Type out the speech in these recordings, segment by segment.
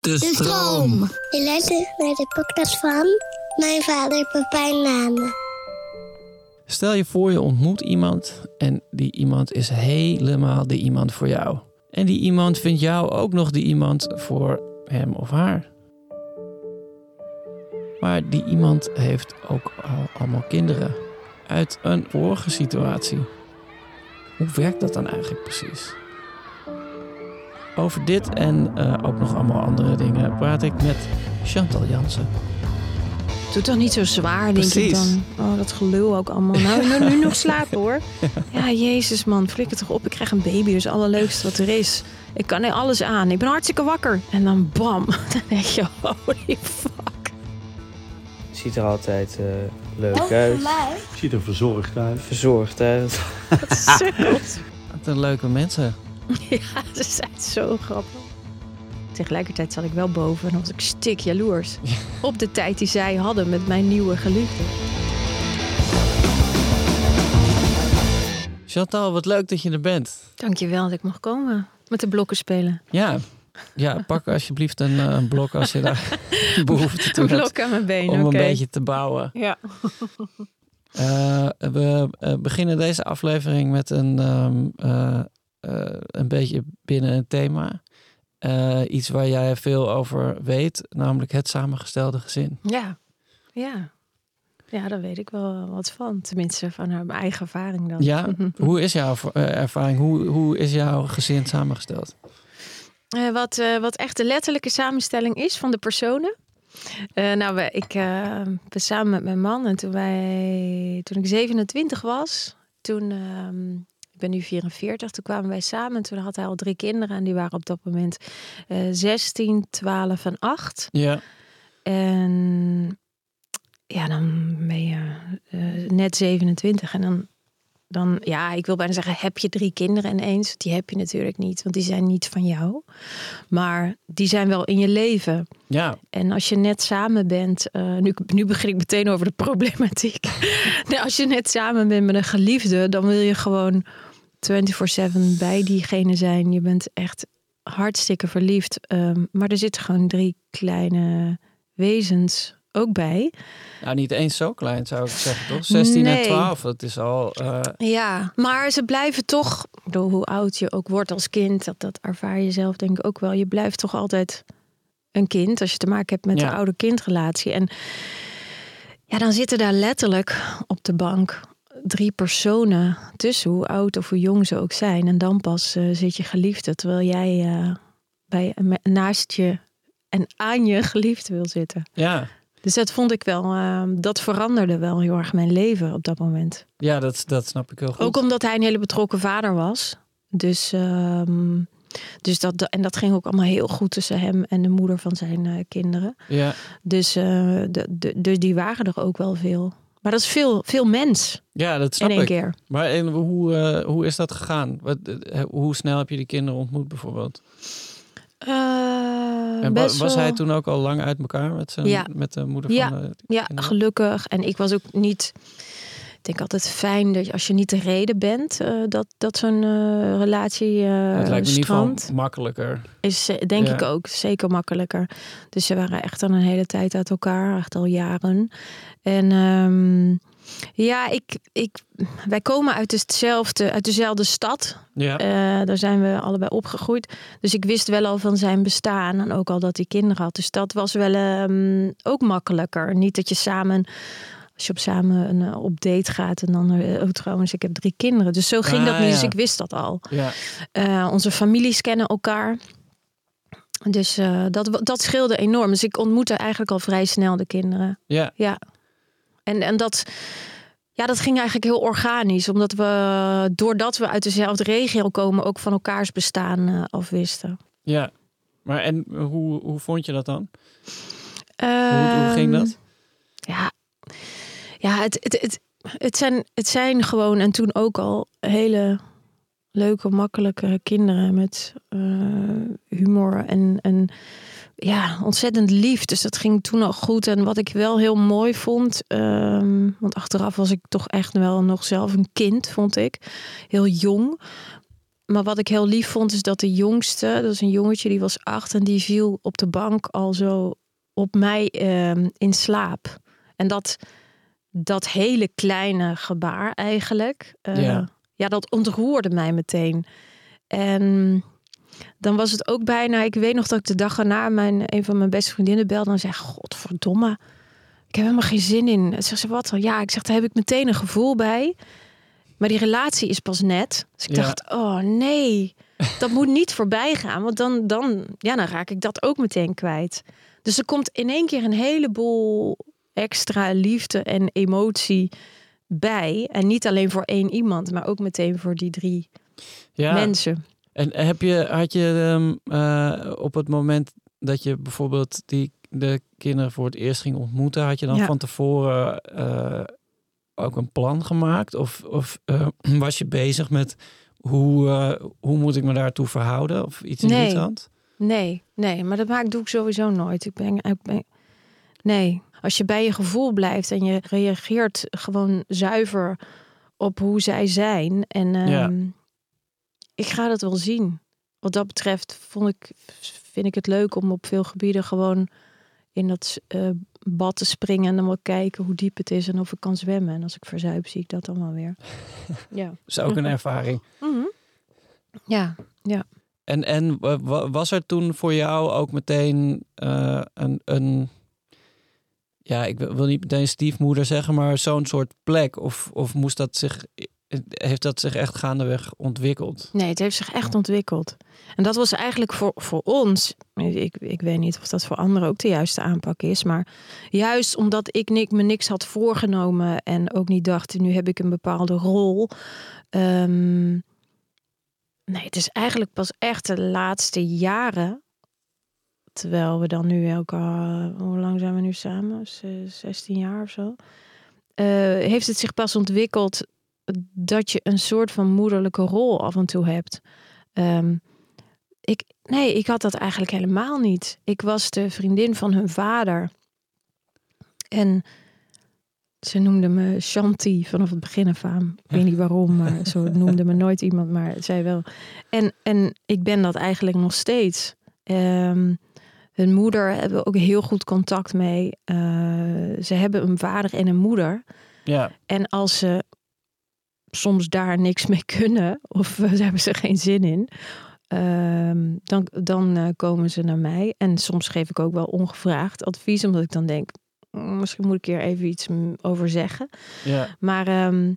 De stroom. Je luistert naar de podcast van mijn vader, papa en Nana. Stel je voor je ontmoet iemand en die iemand is helemaal de iemand voor jou. En die iemand vindt jou ook nog die iemand voor hem of haar. Maar die iemand heeft ook al allemaal kinderen uit een vorige situatie. Hoe werkt dat dan eigenlijk precies? Over dit en eh, ook nog allemaal andere dingen praat ik met Chantal Jansen. Doe toch niet zo zwaar, denk ik dan. Oh, dat gelul ook allemaal. Nou, nu, nu nog slapen hoor. Ja, jezus man, flikker toch op. Ik krijg een baby, dus het allerleukste wat er is. Ik kan er alles aan. Ik ben hartstikke wakker. En dan bam. Dan denk je, holy fuck. Ziet er altijd eh, leuk uit. Ziet er verzorgd uit. Verzorgd uit. Wat sukkelt. Wat een leuke mensen. Ja, ze zijn zo grappig. Tegelijkertijd zat ik wel boven en was ik stik jaloers. Op de tijd die zij hadden met mijn nieuwe geliefde. Chantal, wat leuk dat je er bent. Dankjewel dat ik mag komen. Met de blokken spelen. Ja, ja pak alsjeblieft een, eh, een blok als je daar behoefte toe Een hebt. blok aan mijn been, Om een beetje te bouwen. Ja. Eh, we eh, beginnen deze aflevering met een, ehm, eh, eh, een beetje binnen een thema. Eh, iets waar jij veel over weet, namelijk het samengestelde gezin. Ja, ja. Ja, daar weet ik wel wat van. Tenminste, van haar mijn eigen ervaring dan. Ja, hoe is jouw eh, ervaring? Hoe, hoe is jouw gezin samengesteld? Eh, wat, eh, wat echt de letterlijke samenstelling is van de personen. Eh, nou, ik eh, ben samen met mijn man en toen, wij, toen ik 27 was, toen, ehm, ik ben nu 44, toen kwamen wij samen. En toen had hij al drie kinderen en die waren op dat moment eh 16, 12 en 8. Ja, En ja, dan ben je eh, net 27 en dan, dan, ja, ik wil bijna zeggen, heb je drie kinderen ineens? Die heb je natuurlijk niet, want die zijn niet van jou. Maar die zijn wel in je leven. ja, En als je net samen bent, eh, nu, nu begin ik meteen over de problematiek. nee, als je net samen bent met een geliefde, dan wil je gewoon 24/7 bij diegene zijn. Je bent echt hartstikke verliefd. Ehm, maar er zitten gewoon drie kleine wezens ook bij. nou niet eens zo klein zou ik zeggen, toch? 16 en Nee. 12, dat is al... eh, Ja, maar ze blijven toch, door hoe oud je ook wordt als kind, dat, dat ervaar je zelf denk ik ook wel. Je blijft toch altijd een kind als je te maken hebt met Ja. de ouder-kindrelatie. En ja, dan zitten daar letterlijk op de bank drie personen tussen, hoe oud of hoe jong ze ook zijn. En dan pas eh, zit je geliefde, terwijl jij eh, bij, naast je en aan je geliefde wil zitten. ja, Dus dat vond ik wel, eh, dat veranderde wel heel erg mijn leven op dat moment. ja dat, dat snap ik heel goed. Ook omdat hij een hele betrokken vader was. Dus, ehm, dus dat, en dat ging ook allemaal heel goed tussen hem en de moeder van zijn eh, kinderen. Ja, Dus, de, de, dus die waren er ook wel veel. Maar dat is veel, veel mens ja, dat snap in één ik. keer. Maar en hoe, eh, hoe is dat gegaan? Wat, eh, hoe snel heb je die kinderen ontmoet bijvoorbeeld? Eh, En was wel- hij toen ook al lang uit elkaar met, zijn, Ja. met de moeder Ja. van de Ja, gelukkig. En ik was ook niet. Ik denk altijd fijn dat je, als je niet de reden bent, eh, dat, dat zo'n eh, relatie eh het lijkt me geval makkelijker. Is denk Ja. ik ook zeker makkelijker. Dus ze waren echt al een hele tijd uit elkaar, echt al jaren. En, ehm, Ja, ik, ik, wij komen uit, hetzelfde, uit dezelfde stad. Ja. Daar zijn we allebei opgegroeid. Dus ik wist wel al van zijn bestaan. En ook al dat hij kinderen had. Dus dat was wel ehm, ook makkelijker. Niet dat je samen, als je op samen een, eh, op date gaat. En dan, eh, oh trouwens, ik heb drie kinderen. Dus zo ging Ah, dat niet. Dus ik wist dat al. ja. Eh, onze families kennen elkaar. Dus eh, dat, dat scheelde enorm. Dus ik ontmoette eigenlijk al vrij snel de kinderen. Ja. Ja. En, en dat, ja, dat ging eigenlijk heel organisch. Omdat we, doordat we uit dezelfde regio komen, ook van elkaars bestaan eh, afwisten. Ja. Maar en hoe, hoe vond je dat dan? Hoe, hoe ging Ehm, dat? Ja, ja het, het, het, het, zijn, het zijn gewoon en toen ook al hele leuke, makkelijke kinderen met eh, humor en, en ja, ontzettend lief. Dus dat ging toen al goed. En wat ik wel heel mooi vond, ehm, want achteraf was ik toch echt wel nog zelf een kind, vond ik. Heel jong. Maar wat ik heel lief vond, is dat de jongste, dat is een jongetje, die was acht en die viel op de bank al zo op mij ehm, in slaap. En dat, dat hele kleine gebaar eigenlijk, eh, Ja. ja. dat ontroerde mij meteen. En dan was het ook bijna, ik weet nog dat ik de dag erna mijn, een van mijn beste vriendinnen belde en zei, godverdomme, ik heb helemaal geen zin in. Ze zegt ze, wat dan? Ja, ik zeg, daar heb ik meteen een gevoel bij. Maar die relatie is pas net. Dus ik Ja. dacht, oh nee, dat moet niet voorbij gaan. Want dan, dan, ja, dan raak ik dat ook meteen kwijt. Dus er komt in één keer een heleboel extra liefde en emotie bij. En niet alleen voor één iemand, maar ook meteen voor die drie Ja. mensen. En heb je, had je ehm, eh, op het moment dat je bijvoorbeeld die, de kinderen voor het eerst ging ontmoeten, had je dan Ja. van tevoren eh, ook een plan gemaakt? Of, of eh, was je bezig met hoe, hoe moet ik me daartoe verhouden? Of iets in die Nee. trant? Nee, nee, maar dat maak, doe ik sowieso nooit. Ik ben, ik ben, nee, als je bij je gevoel blijft en je reageert gewoon zuiver op hoe zij zijn. En Ja. ehm, ik ga dat wel zien. Wat dat betreft vond ik, vind ik het leuk om op veel gebieden gewoon in dat eh, bad te springen en dan wel kijken hoe diep het is en of ik kan zwemmen. En als ik verzuip, zie ik dat dan wel weer. ja. Dat is ook een ervaring. Mhm. Ja, En, en wa- was er toen voor jou ook meteen eh, een, een, ja, ik wil niet meteen stiefmoeder zeggen, maar zo'n soort plek? Of, of moest dat zich, heeft dat zich echt gaandeweg ontwikkeld? Nee, het heeft zich echt ontwikkeld. En dat was eigenlijk voor, voor ons. Ik, ik weet niet of dat voor anderen ook de juiste aanpak is. Maar juist omdat ik ni- me niks had voorgenomen. En ook niet dacht, nu heb ik een bepaalde rol. ehm, nee, het is eigenlijk pas echt de laatste jaren. Terwijl we dan nu elke. Hoe lang zijn we nu samen? Zes- 16 jaar of zo. Eh, heeft het zich pas ontwikkeld dat je een soort van moederlijke rol af en toe hebt. Ehm, ik, nee, ik had dat eigenlijk helemaal niet. Ik was de vriendin van hun vader. En ze noemde me Shanti vanaf het begin af aan. Ik weet niet waarom, maar zo noemde me nooit iemand, maar zij wel. En, en ik ben dat eigenlijk nog steeds. Ehm, hun moeder hebben we ook heel goed contact mee. Eh, ze hebben een vader en een moeder. Ja, En als ze soms daar niks mee kunnen, of uh, hebben ze geen zin in, ehm, dan, dan eh, komen ze naar mij. En soms geef ik ook wel ongevraagd advies, omdat ik dan denk, "Mm, misschien moet ik hier even iets mm, over zeggen. ja, Maar ehm,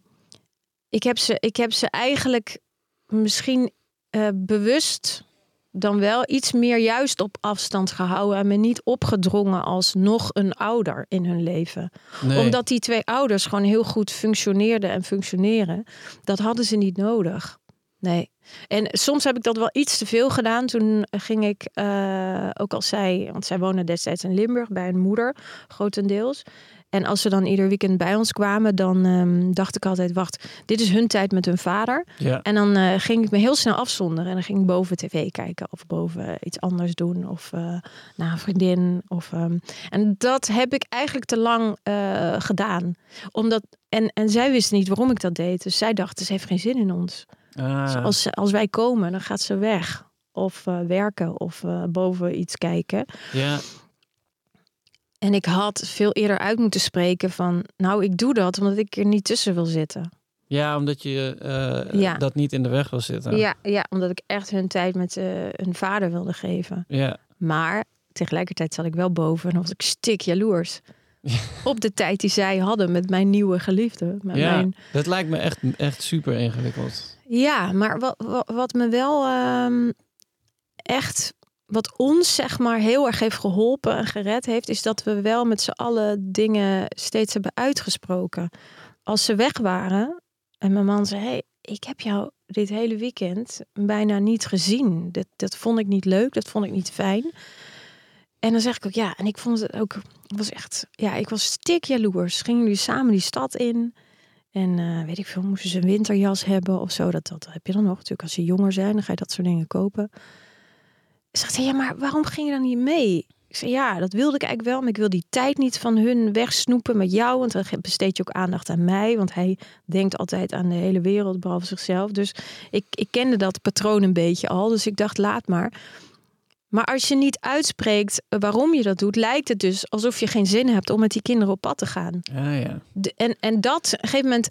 ik, heb ze, ik heb ze eigenlijk misschien eh, bewust dan wel iets meer juist op afstand gehouden en me niet opgedrongen als nog een ouder in hun leven nee. omdat die twee ouders gewoon heel goed functioneerden en functioneren. Dat hadden ze niet nodig. Nee. En soms heb ik dat wel iets te veel gedaan. Toen ging ik, eh, ook als zij, want zij wonen destijds in Limburg bij een moeder, grotendeels. En als ze dan ieder weekend bij ons kwamen, dan ehm, dacht ik altijd: wacht, dit is hun tijd met hun vader. ja. En dan eh, ging ik me heel snel afzonderen. En dan ging ik boven tv kijken of boven iets anders doen. Of eh, naar een vriendin. Of, ehm, en dat heb ik eigenlijk te lang eh, gedaan. Omdat, en, en zij wist niet waarom ik dat deed. Dus zij dacht, ze heeft geen zin in ons. Dus Ah, als, als wij komen, dan gaat ze weg. Of werken of boven iets kijken. ja, En ik had veel eerder uit moeten spreken van, nou, ik doe dat omdat ik er niet tussen wil zitten. Ja, omdat je eh, Ja. dat niet in de weg wil zitten. Ja, ja omdat ik echt hun tijd met eh, hun vader wilde geven. Ja. Maar tegelijkertijd zat ik wel boven en was ik stik jaloers. Op de tijd die zij hadden met mijn nieuwe geliefde. Met ja. mijn... Dat lijkt me echt, echt super ingewikkeld. ja maar wat, wat, wat me wel ehm, echt, wat ons zeg maar heel erg heeft geholpen en gered heeft, is dat we wel met z'n allen dingen steeds hebben uitgesproken. Als ze weg waren en mijn man zei, hey, ik heb jou dit hele weekend bijna niet gezien. Dat, dat vond ik niet leuk, dat vond ik niet fijn. En dan zeg ik ook ja, en ik vond het ook, ik was echt, ja, ik was stik jaloers. Gingen jullie samen die stad in? En eh, weet ik veel, moesten ze een winterjas hebben of zo? Dat, dat heb je dan nog. Natuurlijk, als ze jonger zijn, dan ga je dat soort dingen kopen. Zegt hij, ja, maar waarom ging je dan niet mee? Ik zei, ja, dat wilde ik eigenlijk wel, maar ik wil die tijd niet van hun wegsnoepen met jou. Want dan besteed je ook aandacht aan mij. Want hij denkt altijd aan de hele wereld, behalve zichzelf. Dus ik, ik kende dat patroon een beetje al. Dus ik dacht, laat maar. Maar als je niet uitspreekt waarom je dat doet, lijkt het dus alsof je geen zin hebt om met die kinderen op pad te gaan. Ja, ja. De- en, en dat, op een gegeven moment,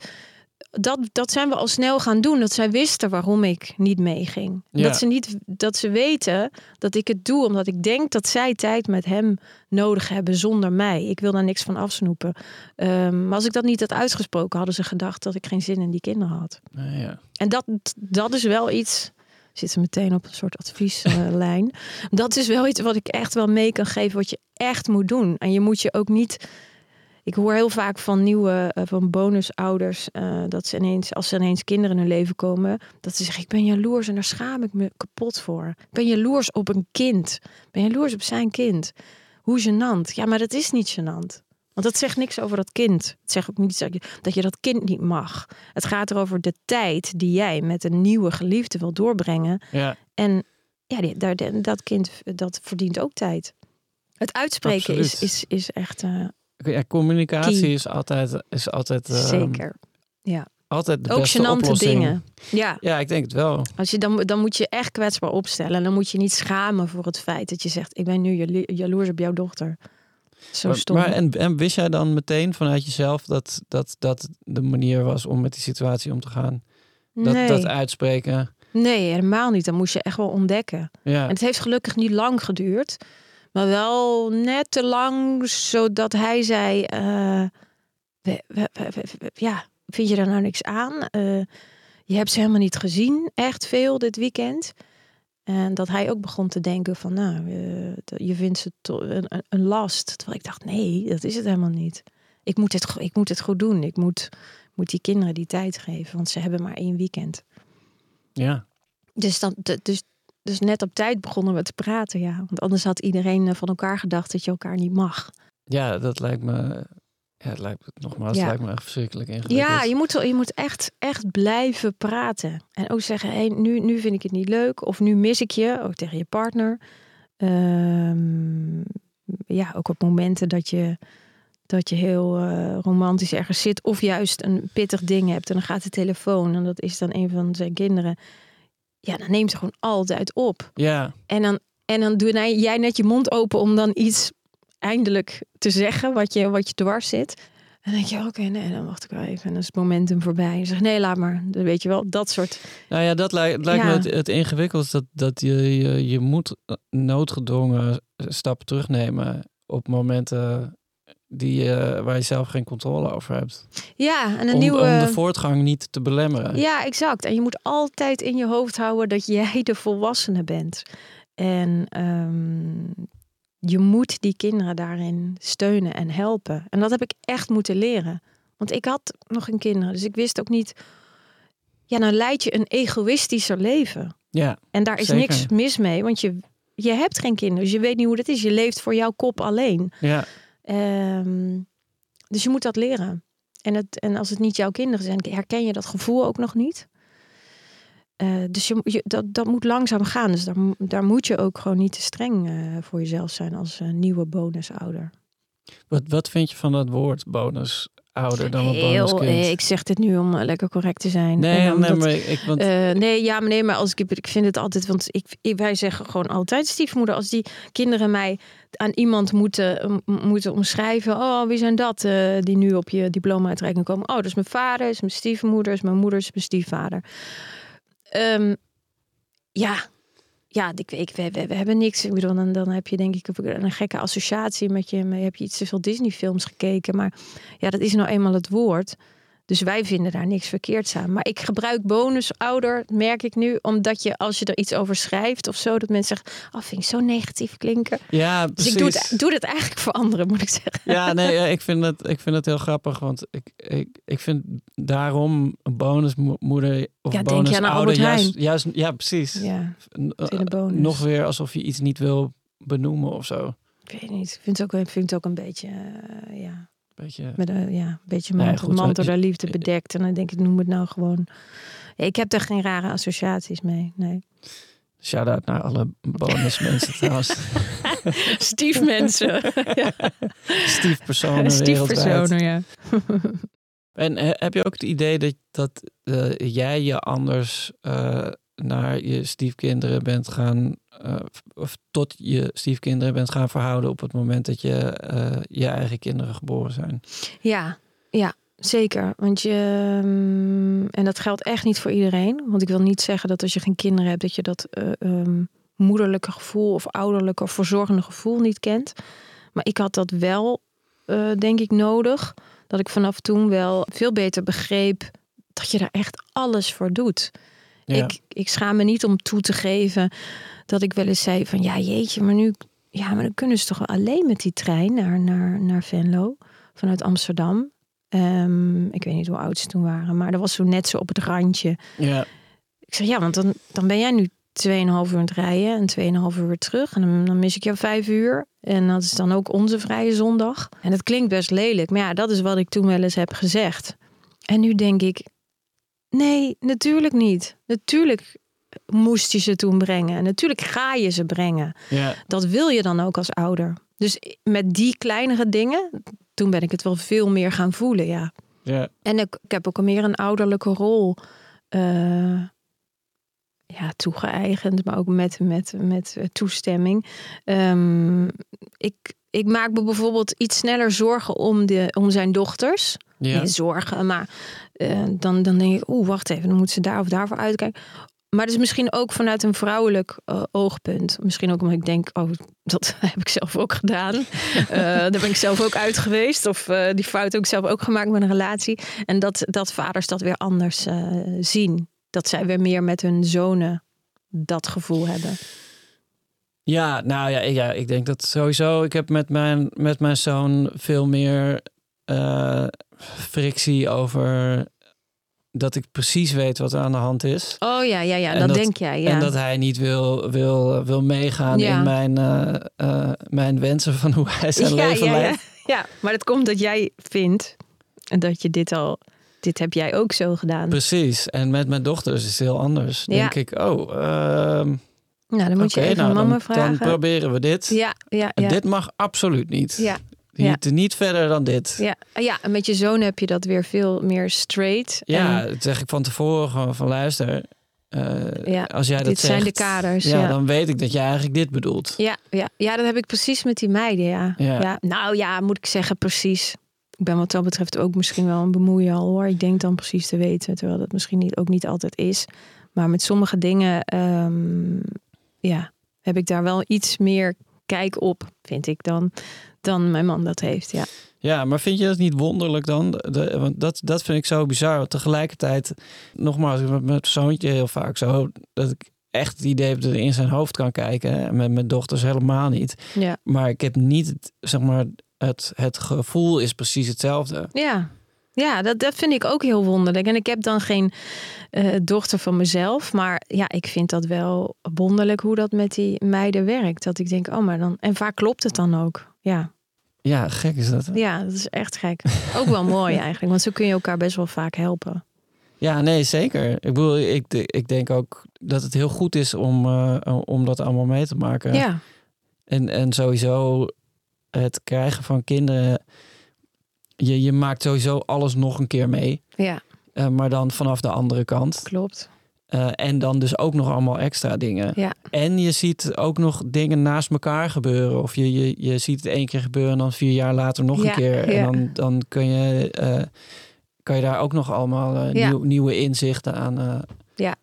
dat, dat zijn we al snel gaan doen. Dat zij wisten waarom ik niet meeging. Ja. Dat, ze niet, dat ze weten dat ik het doe omdat ik denk dat zij tijd met hem nodig hebben zonder mij. Ik wil daar niks van afsnoepen. Ehm, maar als ik dat niet had uitgesproken, hadden ze gedacht dat ik geen zin in die kinderen had. Ja, ja. En dat, dat is wel iets. Zitten meteen op een soort advieslijn. dat is wel iets wat ik echt wel mee kan geven, wat je echt moet doen. En je moet je ook niet. Ik hoor heel vaak van nieuwe, eh, van bonusouders, eh, dat ze ineens, als ze ineens kinderen in hun leven komen, dat ze zeggen: Ik ben jaloers en daar schaam ik me kapot voor. Ik ben jaloers op een kind. Ik ben jaloers op zijn kind. Hoe gênant. Ja, maar dat is niet gênant. Want dat zegt niks over dat kind. Het zegt ook niet dat je, dat je dat kind niet mag. Het gaat erover de tijd die jij met een nieuwe geliefde wil doorbrengen. ja. En ja, die, daar, dat kind dat verdient ook tijd. Het uitspreken is, Absoluut. is, is echt eh, Ja, communicatie Key. is altijd, is altijd, ehm, zeker. altijd de Ook beste gênante oplossing. dingen. Ja, Ja, ik denk het wel. als je dan, dan moet je echt kwetsbaar opstellen. En dan moet je niet schamen voor het feit dat je zegt: Ik ben nu jalo- jaloers op jouw dochter. Zo Maar, stom. maar en, en wist jij dan meteen vanuit jezelf dat, dat dat de manier was om met die situatie om te gaan? Dat, nee. dat uitspreken. nee, helemaal niet. Dan moest je echt wel ontdekken. Ja, En het heeft gelukkig niet lang geduurd. Maar wel net te lang, zodat hij zei... eh, we- we- we- we- we- ja, vind je daar nou niks aan? Eh, je hebt ze helemaal niet gezien, echt veel dit weekend. En dat hij ook begon te denken van... nou, eh, je vindt ze een, een- last. Terwijl ik dacht, nee, dat is het helemaal niet. Ik moet het, ik moet het goed doen. Ik moet, moet die kinderen die tijd geven. Want ze hebben maar één weekend. ja. Dus, dan, dus, dus net op tijd begonnen we te praten, ja. Want anders had iedereen eh, van elkaar gedacht dat je elkaar niet mag. ja, dat lijkt me. Ja, het lijkt me nogmaals, Ja. het lijkt me echt verschrikkelijk ingewikkeld. Ja, je moet, je moet echt, echt blijven praten. En ook zeggen, hey, nu, nu vind ik het niet leuk. Of nu mis ik je, ook tegen je partner. Ehm, ja, ook op momenten dat je, dat je heel eh, romantisch ergens zit. Of juist een pittig ding hebt. En dan gaat de telefoon. En dat is dan een van zijn kinderen. Ja, dan neemt ze gewoon altijd op. Ja, En dan, en dan doe jij- jij net je mond open om dan iets eindelijk te zeggen wat je, wat je dwars zit. En dan denk je, oké, nee, dan wacht ik wel even. En dan is het momentum voorbij. En zeg, nee, laat maar. Dan weet je wel, dat soort... nou ja, dat lijkt, lijkt me het, het ingewikkeldst. Dat, dat je, je, je moet noodgedwongen stappen terugnemen op momenten die, je- waar je zelf geen controle over hebt. Ja, en een Om, nieuwe... om de voortgang niet te belemmeren. Ja, exact. En je moet altijd in je hoofd houden dat jij de volwassene bent. En ehm, je moet die kinderen daarin steunen en helpen. En dat heb ik echt moeten leren. Want ik had nog geen kinderen, dus ik wist ook niet... Ja, dan leid je een egoïstischer leven. Ja, En daar is Zeker. niks mis mee, want je, je hebt geen kinderen. Dus je weet niet hoe dat is. Je leeft voor jouw kop alleen. ja. Ehm, dus je moet dat leren. En, het, en als het niet jouw kinderen zijn, herken je dat gevoel ook nog niet. Eh, dus je, dat, dat moet langzaam gaan. Dus daar, daar moet je ook gewoon niet te streng eh, voor jezelf zijn als eh, nieuwe bonusouder. Wat, wat vind je van dat woord bonusouder dan een Heel, bonuskind? eh, ik zeg dit nu om eh, lekker correct te zijn. nee, nee, maar ik, want, Eh, nee, ja, maar nee, maar als ik, ik vind het altijd, want ik, ik- wij zeggen gewoon altijd stiefmoeder. Als die kinderen mij aan iemand moeten, moeten omschrijven. Oh, wie zijn dat die nu op je diploma-uitreiking komen? Oh, dat is mijn vader, is mijn stiefmoeder, is mijn moeder, is mijn stiefvader. Ehm, ja, ja, ik, we, we, we hebben niks. Ik bedoel, dan, dan heb je denk ik een, gekke associatie met je. Heb je iets te veel Disney-films gekeken? Maar ja, dat is nou eenmaal het woord. Dus wij vinden daar niks verkeerds aan. Maar ik gebruik bonusouder, merk ik nu, omdat je als je er iets over schrijft of zo, dat mensen zeggen, oh, vind ik zo negatief klinken. ja, Dus precies. ik doe het, doe het eigenlijk voor anderen, moet ik zeggen. Ja, nee, ja, ik vind het, ik vind het heel grappig, want ik, ik, ik vind daarom een bonusmoeder of Ja, denk je aan bonusouder juist, juist, ja, precies. Ja, de bonus. Nog weer alsof je iets niet wil benoemen of zo. ik weet niet. Ik vind het ook, ik vind het ook een beetje, eh, ja, Beetje. met een, ja, een beetje Nee, mantel, goed, zo- mantel liefde bedekt. En dan denk ik, noem het nou gewoon. Ik heb er geen rare associaties mee. Nee. Shout-out naar alle bonusmensen trouwens. Stiefmensen. ja. Stiefpersonen wereldwijd. Stiefpersonen, ja. En eh, heb je ook het idee dat, dat eh, jij je anders eh, naar je stiefkinderen bent gaan, eh, of tot je stiefkinderen bent gaan verhouden op het moment dat je eh, je eigen kinderen geboren zijn? Ja, ja, zeker. Want je, mm, en dat geldt echt niet voor iedereen. Want ik wil niet zeggen dat als je geen kinderen hebt, dat je dat eh, ehm, moederlijke gevoel of ouderlijke of verzorgende gevoel niet kent. Maar ik had dat wel, denk ik, nodig. Dat ik vanaf toen wel veel beter begreep dat je daar echt alles voor doet. Ja. Ik, ik schaam me niet om toe te geven dat ik wel eens zei van ja jeetje, maar nu, ja, maar dan kunnen ze toch wel alleen met die trein naar, naar, naar Venlo vanuit Amsterdam. Ehm, ik weet niet hoe oud ze toen waren, maar dat was zo net zo op het randje. ja. Ik zeg ja, want dan, dan ben jij nu 2,5 uur aan het rijden en 2,5 uur weer terug. En dan, dan mis ik jou vijf uur. En dat is dan ook onze vrije zondag. En dat klinkt best lelijk, maar ja, dat is wat ik toen wel eens heb gezegd. En nu denk ik, nee, natuurlijk niet. Natuurlijk moest je ze toen brengen. En natuurlijk ga je ze brengen. ja. Dat wil je dan ook als ouder. Dus met die kleinere dingen, toen ben ik het wel veel meer gaan voelen, ja. ja. En ik, ik heb ook meer een ouderlijke rol eh, ja, toegeëigend, maar ook met, met, met eh, toestemming. Ehm, ik, ik maak me bijvoorbeeld iets sneller zorgen om, de, om zijn dochters. Ja. Nee, zorgen, maar eh, dan, dan denk ik, oeh, wacht even, dan moet ze daar of daarvoor uitkijken. Maar dus misschien ook vanuit een vrouwelijk eh, oogpunt. Misschien ook omdat ik denk, oh, dat heb ik zelf ook gedaan. Eh, daar ben ik zelf ook uit geweest. Of die fout heb ik zelf ook gemaakt met een relatie. En dat, dat vaders dat weer anders zien. Dat zij weer meer met hun zonen dat gevoel hebben. Ja, nou ja, ik- ja, ik denk dat sowieso. Ik heb met mijn, met mijn zoon veel meer frictie over dat ik precies weet wat er aan de hand is. Oh ja, ja, ja, En dat, dat- denk jij. Ja. En dat hij niet wil, wil, wil meegaan Ja. in mijn, eh, eh, mijn wensen van hoe hij zijn ja, leven leidt. ja, maar dat komt dat jij vindt en dat je dit al, dit heb jij ook zo gedaan. Precies. En met mijn dochters is het heel anders. Denk ik, oh, ehm, Nou, dan moet je even nou, mama dan, vragen. dan proberen we dit. ja, ja, En ja. Dit mag absoluut niet. ja, Niet, niet verder dan dit. ja, ja, en met je zoon heb je dat weer veel meer straight. Ja, En dat zeg ik van tevoren gewoon van luister. eh, Ja, als jij dat dit zijn zegt, de kaders, Ja, ja. dan weet ik dat jij eigenlijk dit bedoelt. ja, ja, ja, dat heb ik precies met die meiden, ja. Ja. ja. Nou ja, moet ik zeggen, precies. Ik ben wat dat betreft ook misschien wel een bemoeial hoor. Ik denk dan precies te weten, terwijl dat misschien niet, ook niet altijd is. Maar met sommige dingen, ehm, ja, heb ik daar wel iets meer kijk op, vind ik dan, dan mijn man dat heeft. Ja. Ja, maar vind je dat niet wonderlijk dan? De, want dat, dat vind ik zo bizar. Want tegelijkertijd, nogmaals, met mijn zoontje heel vaak zo... dat ik echt het idee heb dat ik in zijn hoofd kan kijken. En met mijn dochters helemaal niet. Ja. Maar ik heb niet, zeg maar, het, het gevoel is precies hetzelfde. Ja, ja dat, dat vind ik ook heel wonderlijk. En ik heb dan geen eh, dochter van mezelf. Maar ja, ik vind dat wel wonderlijk hoe dat met die meiden werkt. Dat ik denk, oh, maar dan. En vaak klopt het dan ook. Ja, Ja, gek is dat. ja dat is echt gek. Ook wel mooi eigenlijk, want zo kun je elkaar best wel vaak helpen. Ja, nee, zeker. Ik bedoel, ik, ik denk ook dat het heel goed is om, eh, om dat allemaal mee te maken. Ja, En, en sowieso het krijgen van kinderen. Je, je maakt sowieso alles nog een keer mee. Ja, eh, maar dan vanaf de andere kant. klopt. Eh, en dan dus ook nog allemaal extra dingen. Ja. En je ziet ook nog dingen naast elkaar gebeuren. Of je, je, je ziet het één keer gebeuren en dan vier jaar later nog Ja, een keer. ja. En dan, dan kun je, eh, kan je daar ook nog allemaal nieuw- nieuwe inzichten aan, Ja.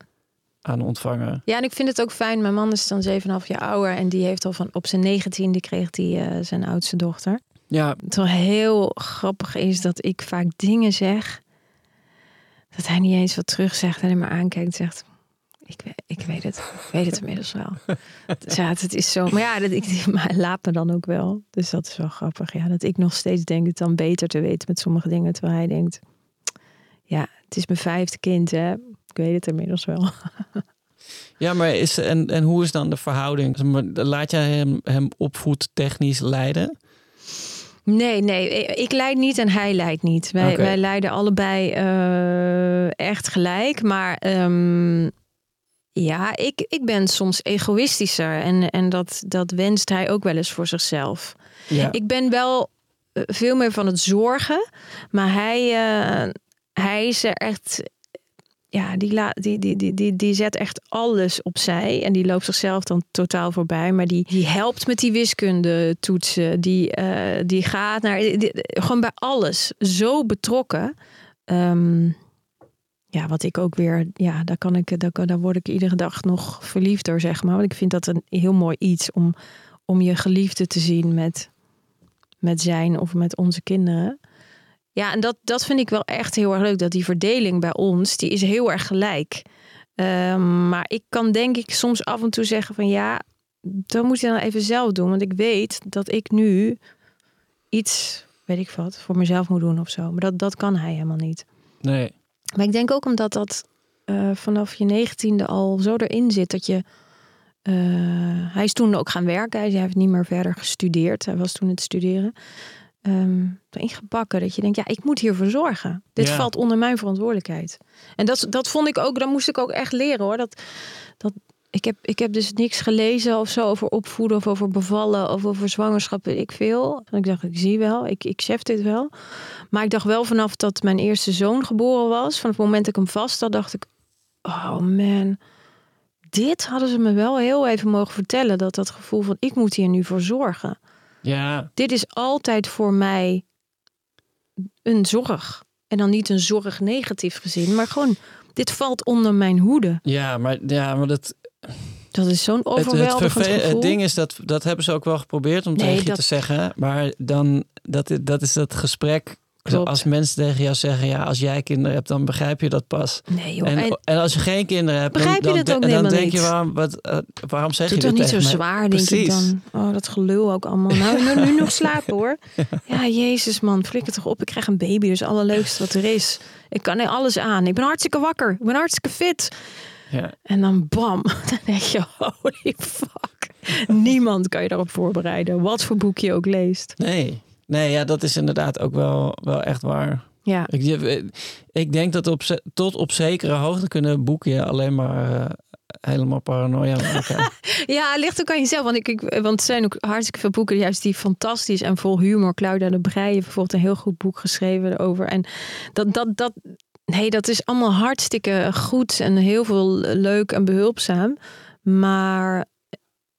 aan ontvangen. Ja, en ik vind het ook fijn. Mijn man is dan 7,5 jaar ouder. En die heeft al van op zijn negentiende kreeg hij zijn oudste dochter. Ja, Terwijl heel grappig is dat ik vaak dingen zeg. Dat hij niet eens wat terug zegt en maar aankijkt en zegt. Ik, weet- ik weet het. Ik weet het inmiddels wel. Dus ja, het is zo. Maar ja, dat, ik, maar hij laat me dan ook wel. Dus dat is wel grappig. Ja, dat ik nog steeds denk het dan beter te weten met sommige dingen. Terwijl hij denkt. Ja, het is mijn vijfde kind, hè. Ik weet het inmiddels wel. ja maar is, en, en hoe is dan de verhouding? Laat jij hem, hem opvoedtechnisch leiden? Nee, nee, ik leid niet en hij leidt niet. Wij, wij leiden allebei eh, echt gelijk. Maar ehm, ja, ik, ik ben soms egoïstischer. En, en dat, dat wenst hij ook wel eens voor zichzelf. Ja. Ik ben wel eh, veel meer van het zorgen. Maar hij, eh, hij is er echt. Ja, die, die, die, die, die, die zet echt alles opzij. En die loopt zichzelf dan totaal voorbij. Maar die, die helpt met die wiskunde toetsen. Die, eh, die gaat naar. gewoon bij alles. Zo betrokken. Ehm, ja, wat ik ook weer. Ja, daar, kan ik, daar, daar word ik iedere dag nog verliefd door, zeg maar. Want ik vind dat een heel mooi iets om, om je geliefde te zien met, met zijn of met onze kinderen. Ja, en dat, dat vind ik wel echt heel erg leuk. Dat die verdeling bij ons, die is heel erg gelijk. Ehm, maar ik kan denk ik soms af en toe zeggen van ja, dat moet je dan even zelf doen. Want ik weet dat ik nu iets, weet ik wat, voor mezelf moet doen of zo. Maar dat, dat kan hij helemaal niet. Nee. Maar ik denk ook omdat dat eh, vanaf je negentiende al zo erin zit dat je. eh, hij is toen ook gaan werken. Hij heeft niet meer verder gestudeerd. Hij was toen het studeren. Ehm ingebakken dat je denkt, ja, ik moet hiervoor zorgen. Dit Ja. valt onder mijn verantwoordelijkheid. En dat, dat vond ik ook, dat moest ik ook echt leren hoor. Dat, dat, ik, heb, ik heb dus niks gelezen of zo over opvoeden of over bevallen of over zwangerschap, weet ik veel. Ik dacht, ik zie wel, ik, ik chef dit wel. Maar ik dacht wel vanaf dat mijn eerste zoon geboren was, van het moment dat ik hem vast had, dacht ik, oh man, dit hadden ze me wel heel even mogen vertellen. Dat dat gevoel van, ik moet hier nu voor zorgen. Ja, Dit is altijd voor mij een zorg. En dan niet een zorg negatief gezien, maar gewoon, dit valt onder mijn hoede. ja, maar, ja, maar dat, Dat is zo'n het, het, overweldigend gevoel. het ding is dat dat hebben ze ook wel geprobeerd om Nee, tegen je dat- te zeggen. Maar dan, dat, dat is dat gesprek. Klopt. Als mensen tegen jou zeggen, ja, als jij kinderen hebt, dan begrijp je dat pas. Nee joh, En, als je geen kinderen hebt, Begrijp je dan, dat dan, ook dan helemaal denk niet? je, waarom, wat, eh, waarom zeg doe je toch dit niet zo zwaar, denk ik dan. Oh, dat gelul ook allemaal. Nou, nu, nu nog slapen hoor. Ja, jezus man, flikker toch op. Ik krijg een baby, dus het allerleukste wat er is. Ik kan er alles aan. Ik ben hartstikke wakker. Ik ben hartstikke fit. Ja. En dan bam, dan denk je, holy fuck. Niemand kan je daarop voorbereiden. Wat voor boek je ook leest. Nee, nee ja, dat is inderdaad ook wel, wel echt waar. Ja, Ik, ik denk dat op, tot op zekere hoogte kunnen boeken je alleen maar eh, helemaal paranoia maken. ja ligt ook aan jezelf. Want, ik, ik, want er zijn ook hartstikke veel boeken juist die fantastisch en vol humor. Claudia de Breij heeft bijvoorbeeld een heel goed boek geschreven over. En dat, dat, dat, nee, dat is allemaal hartstikke goed en heel veel leuk en behulpzaam. Maar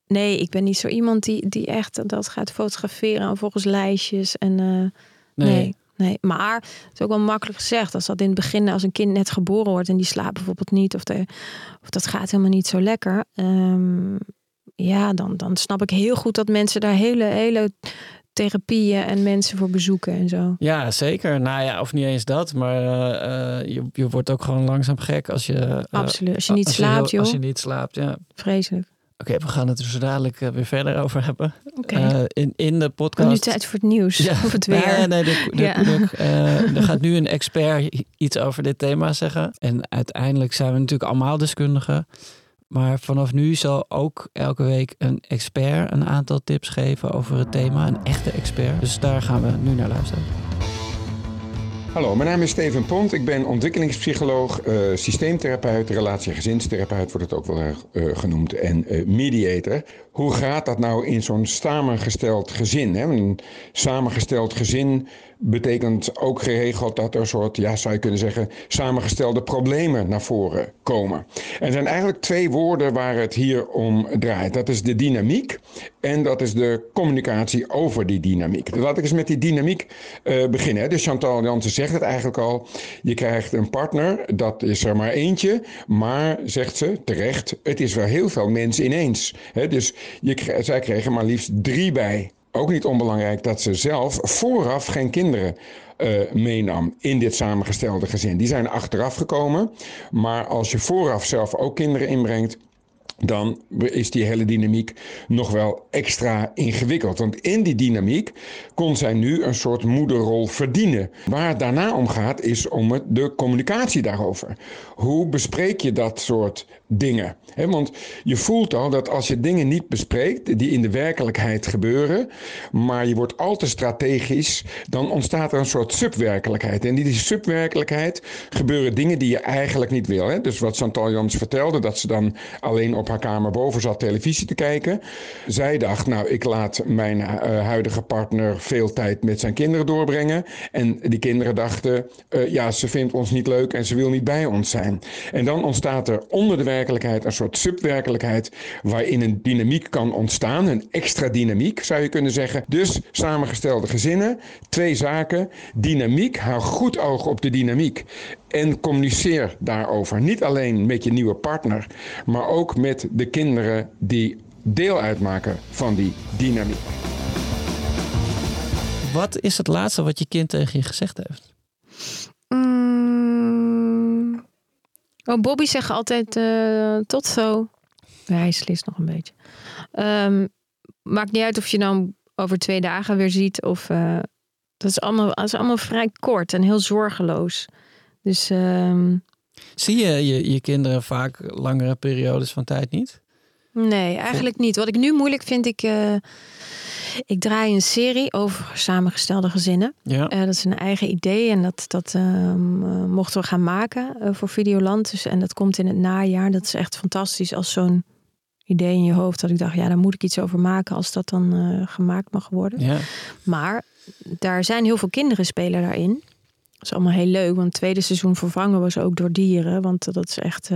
nee, ik ben niet zo iemand die, die echt dat gaat fotograferen en volgens lijstjes. En eh, Nee. nee. nee. maar het is ook wel makkelijk gezegd. Als dat in het begin, als een kind net geboren wordt en die slaapt bijvoorbeeld niet, of, de, of dat gaat helemaal niet zo lekker. ehm, ja, dan, dan snap ik heel goed dat mensen daar hele, hele therapieën en mensen voor bezoeken en zo. Ja, zeker. Nou ja, of niet eens dat, maar eh, eh, je, je wordt ook gewoon langzaam gek als je... Absoluut. Als je niet als slaapt, joh. Als je niet slaapt, ja. Vreselijk. Oké, we gaan het er zo dadelijk eh, weer verder over hebben. Eh, in, in de podcast... nu tijd voor het nieuws. Ja. Of het weer. Nee, nee, de, de, Ja. de- eh, er gaat nu een expert iets over dit thema zeggen. En uiteindelijk zijn we natuurlijk allemaal deskundigen. Maar vanaf nu zal ook elke week een expert een aantal tips geven over het thema. Een echte expert. Dus daar gaan we nu naar luisteren. Hallo, mijn naam is Steven Pont. Ik ben ontwikkelingspsycholoog, uh, systeemtherapeut, relatie- en gezinstherapeut wordt het ook wel uh, genoemd, en uh, mediator. Hoe gaat dat nou in zo'n samengesteld gezin? Hè? Een samengesteld gezin betekent ook geregeld dat er een soort, ja, zou je kunnen zeggen, samengestelde problemen naar voren komen. En er zijn eigenlijk twee woorden waar het hier om draait. Dat is de dynamiek en dat is de communicatie over die dynamiek. Dus laat ik eens met die dynamiek uh, beginnen. Dus Chantal Jansen zegt het eigenlijk al. Je krijgt een partner, dat is er maar eentje. Maar, zegt ze terecht, het is wel heel veel mensen ineens. He, dus je, zij kregen maar liefst drie bij ook niet onbelangrijk dat ze zelf vooraf geen kinderen uh, meenam in dit samengestelde gezin. Die zijn achteraf gekomen. Maar als je vooraf zelf ook kinderen inbrengt, dan is die hele dynamiek nog wel extra ingewikkeld. Want in die dynamiek kon zij nu een soort moederrol verdienen. Waar het daarna om gaat, is om het, de communicatie daarover. Hoe bespreek je dat soort dingen? want je voelt al dat als je dingen niet bespreekt, die in de werkelijkheid gebeuren, maar je wordt al te strategisch, dan ontstaat er een soort subwerkelijkheid. En in die subwerkelijkheid gebeuren dingen die je eigenlijk niet wil. Dus wat Chantal Jans vertelde, dat ze dan alleen op haar kamer boven zat televisie te kijken. Zij dacht, nou, ik laat mijn uh, huidige partner veel tijd met zijn kinderen doorbrengen. En die kinderen dachten, uh, ja, ze vindt ons niet leuk en ze wil niet bij ons zijn. En dan ontstaat er onder de werkelijkheid een soort subwerkelijkheid waarin een dynamiek kan ontstaan, een extra dynamiek zou je kunnen zeggen. Dus samengestelde gezinnen, twee zaken. Dynamiek, hou goed oog op de dynamiek en communiceer daarover. Niet alleen met je nieuwe partner, maar ook met de kinderen die deel uitmaken van die dynamiek. Wat is het laatste wat je kind tegen je gezegd heeft? Oh, Bobby zegt altijd uh, tot zo. Ja, hij slist nog een beetje. Um, maakt niet uit of je dan over twee dagen weer ziet of... Uh, dat, is allemaal, dat is allemaal vrij kort en heel zorgeloos. Dus... Um, Zie je, je je kinderen vaak langere periodes van tijd niet? Nee, eigenlijk niet. Wat ik nu moeilijk vind, ik, uh, ik draai een serie over samengestelde gezinnen. Ja. Uh, dat is een eigen idee en dat, dat uh, mochten we gaan maken voor Videoland. Dus, en dat komt in het najaar. Dat is echt fantastisch als zo'n idee in je hoofd. Dat ik dacht, ja, daar moet ik iets over maken als dat dan gemaakt mag worden. Ja. Maar daar zijn heel veel kinderen spelen daarin. Dat is allemaal heel leuk, want het tweede seizoen vervangen we ze ook door dieren. Want dat is echt.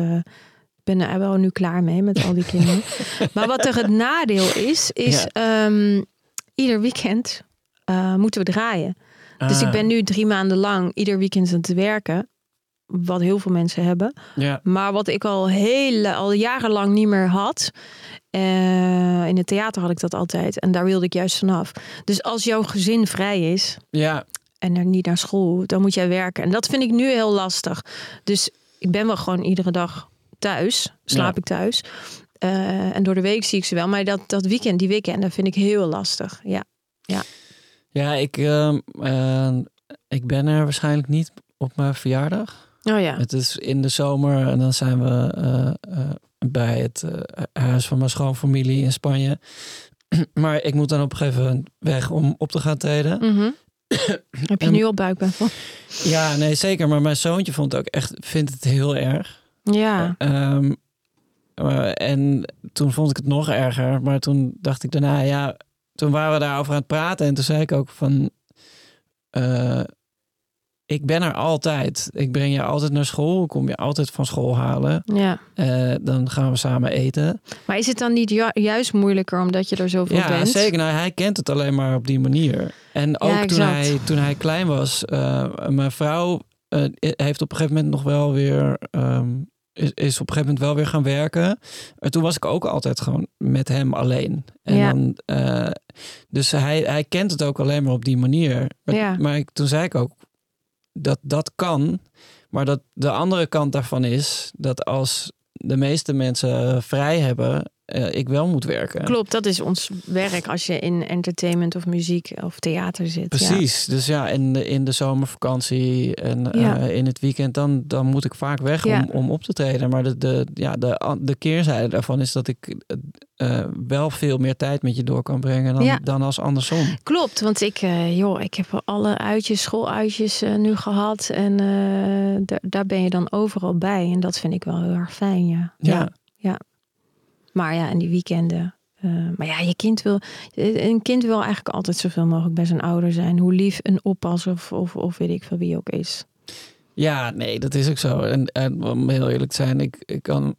Ik ben er wel nu klaar mee met al die kinderen. maar wat er het nadeel is, is ja. um, ieder weekend uh, moeten we draaien. Ah. Dus ik ben nu drie maanden lang ieder weekend aan het werken. Wat heel veel mensen hebben. Ja. Maar wat ik al, hele, al jarenlang niet meer had. Uh, in het theater had ik dat altijd. En daar wilde ik juist vanaf. Dus als jouw gezin vrij is. Ja en er niet naar school, dan moet jij werken. En dat vind ik nu heel lastig. Dus ik ben wel gewoon iedere dag thuis, slaap ja. ik thuis. Uh, en door de week zie ik ze wel. Maar dat, dat weekend, die weekenden vind ik heel lastig. Ja, ja. Ja, ik, uh, uh, ik ben er waarschijnlijk niet op mijn verjaardag. Oh ja. Het is in de zomer en dan zijn we bij het huis van mijn schoonfamilie in Spanje. maar ik moet dan op een gegeven moment weg om op te gaan treden. Mm -hmm. Heb je nu al buikpijn van? Ja, nee, zeker. Maar mijn zoontje vond het ook echt, vindt het heel erg. Ja. Um, en toen vond ik het nog erger. Maar toen dacht ik daarna, ja, toen waren we daarover aan het praten. En toen zei ik ook van, uh, ik ben er altijd. Ik breng je altijd naar school. Ik kom je altijd van school halen. Ja. Uh, dan gaan we samen eten. Maar is het dan niet ju juist moeilijker omdat je er zoveel ja, bent? Ja, zeker. Nou, hij kent het alleen maar op die manier. En ook ja, toen, hij, toen hij klein was, mijn vrouw heeft op een gegeven moment nog wel weer. Um, is, is op een gegeven moment wel weer gaan werken. En toen was ik ook altijd gewoon met hem alleen. En ja. dan, uh, dus hij, hij kent het ook alleen maar op die manier. Maar, ja. maar ik, toen zei ik ook dat dat kan. Maar dat de andere kant daarvan is dat als de meeste mensen vrij hebben, uh, ik wel moet werken. Klopt, dat is ons werk als je in entertainment of muziek of theater zit. Precies, ja. dus ja, in de, in de zomervakantie en ja. uh, in het weekend, dan, dan moet ik vaak weg Ja. om, om op te treden. Maar de, de, ja, de, de keerzijde daarvan is dat ik eh, wel veel meer tijd met je door kan brengen dan, Ja. dan als andersom. Klopt, want ik, eh, joh, ik heb alle uitjes, schooluitjes eh, nu gehad. En eh, daar- daar ben je dan overal bij. En dat vind ik wel heel erg fijn, ja. Ja. Maar ja, en die weekenden. eh, maar ja, je kind wil, een kind wil eigenlijk altijd zoveel mogelijk bij zijn ouder zijn. Hoe lief een oppas of, of, of weet ik veel wie ook is. Ja, nee, dat is ook zo. En, en om heel eerlijk te zijn, ik, ik kan.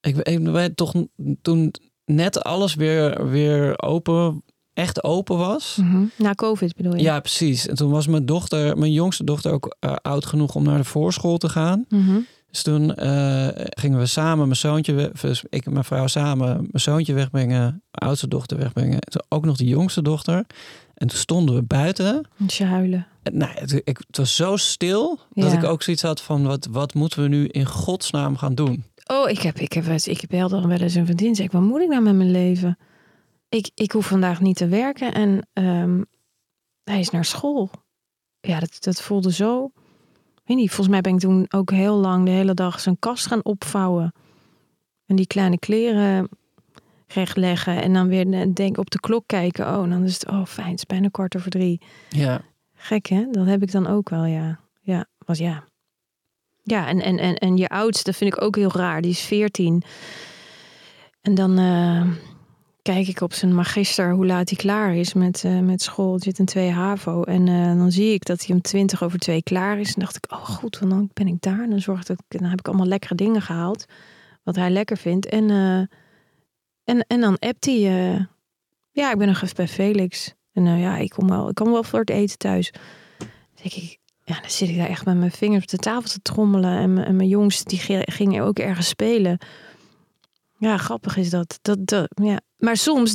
Ik ik weet toch toen net alles weer, weer open, echt open was. Na COVID bedoel je? Ja, precies. En toen was mijn dochter, mijn jongste dochter, ook eh, oud genoeg om naar de voorschool te gaan. Mhm. Dus toen eh, gingen we samen mijn zoontje, dus ik en mijn vrouw samen mijn zoontje wegbrengen, mijn oudste dochter wegbrengen. En toen ook nog de jongste dochter. En toen stonden we buiten. Moet je huilen. En, nou, het, ik, het was zo stil dat ik ook zoiets had van wat, wat moeten we nu in godsnaam gaan doen? Oh, ik heb, ik heb, ik dan wel eens een vriendin. Zeg, ik, wat moet ik nou met mijn leven? Ik, ik hoef vandaag niet te werken en ehm, hij is naar school. Ja, dat, dat voelde zo. Weet niet, volgens mij ben ik toen ook heel lang de hele dag zijn kast gaan opvouwen. En die kleine kleren rechtleggen. En dan weer eh, denk op de klok kijken. Oh, dan is het, oh fijn, het is bijna kwart over drie. Ja, Gek hè? Dat heb ik dan ook wel, ja. Ja, was ja. Ja, en, en, en, en je oudste vind ik ook heel raar. Die is 14. En dan eh, kijk ik op zijn magister hoe laat hij klaar is met, eh, met school. Het zit in 2 HAVO. En eh, dan zie ik dat hij om 20 over 2 klaar is. En dacht ik, oh goed, want dan ben ik daar. En dan, zorg ik, dan heb ik allemaal lekkere dingen gehaald. Wat hij lekker vindt. En, eh, en, en dan appt hij. ja, ik ben nog even bij Felix. En ja, ik kom wel, ik kan wel voor het eten thuis. Dan denk ik, ja, dan zit ik daar echt met mijn vingers op de tafel te trommelen. En, mijn- en mijn jongens, die ge- gingen ook ergens spelen. Ja, grappig is dat. dat, dat ja. Maar soms,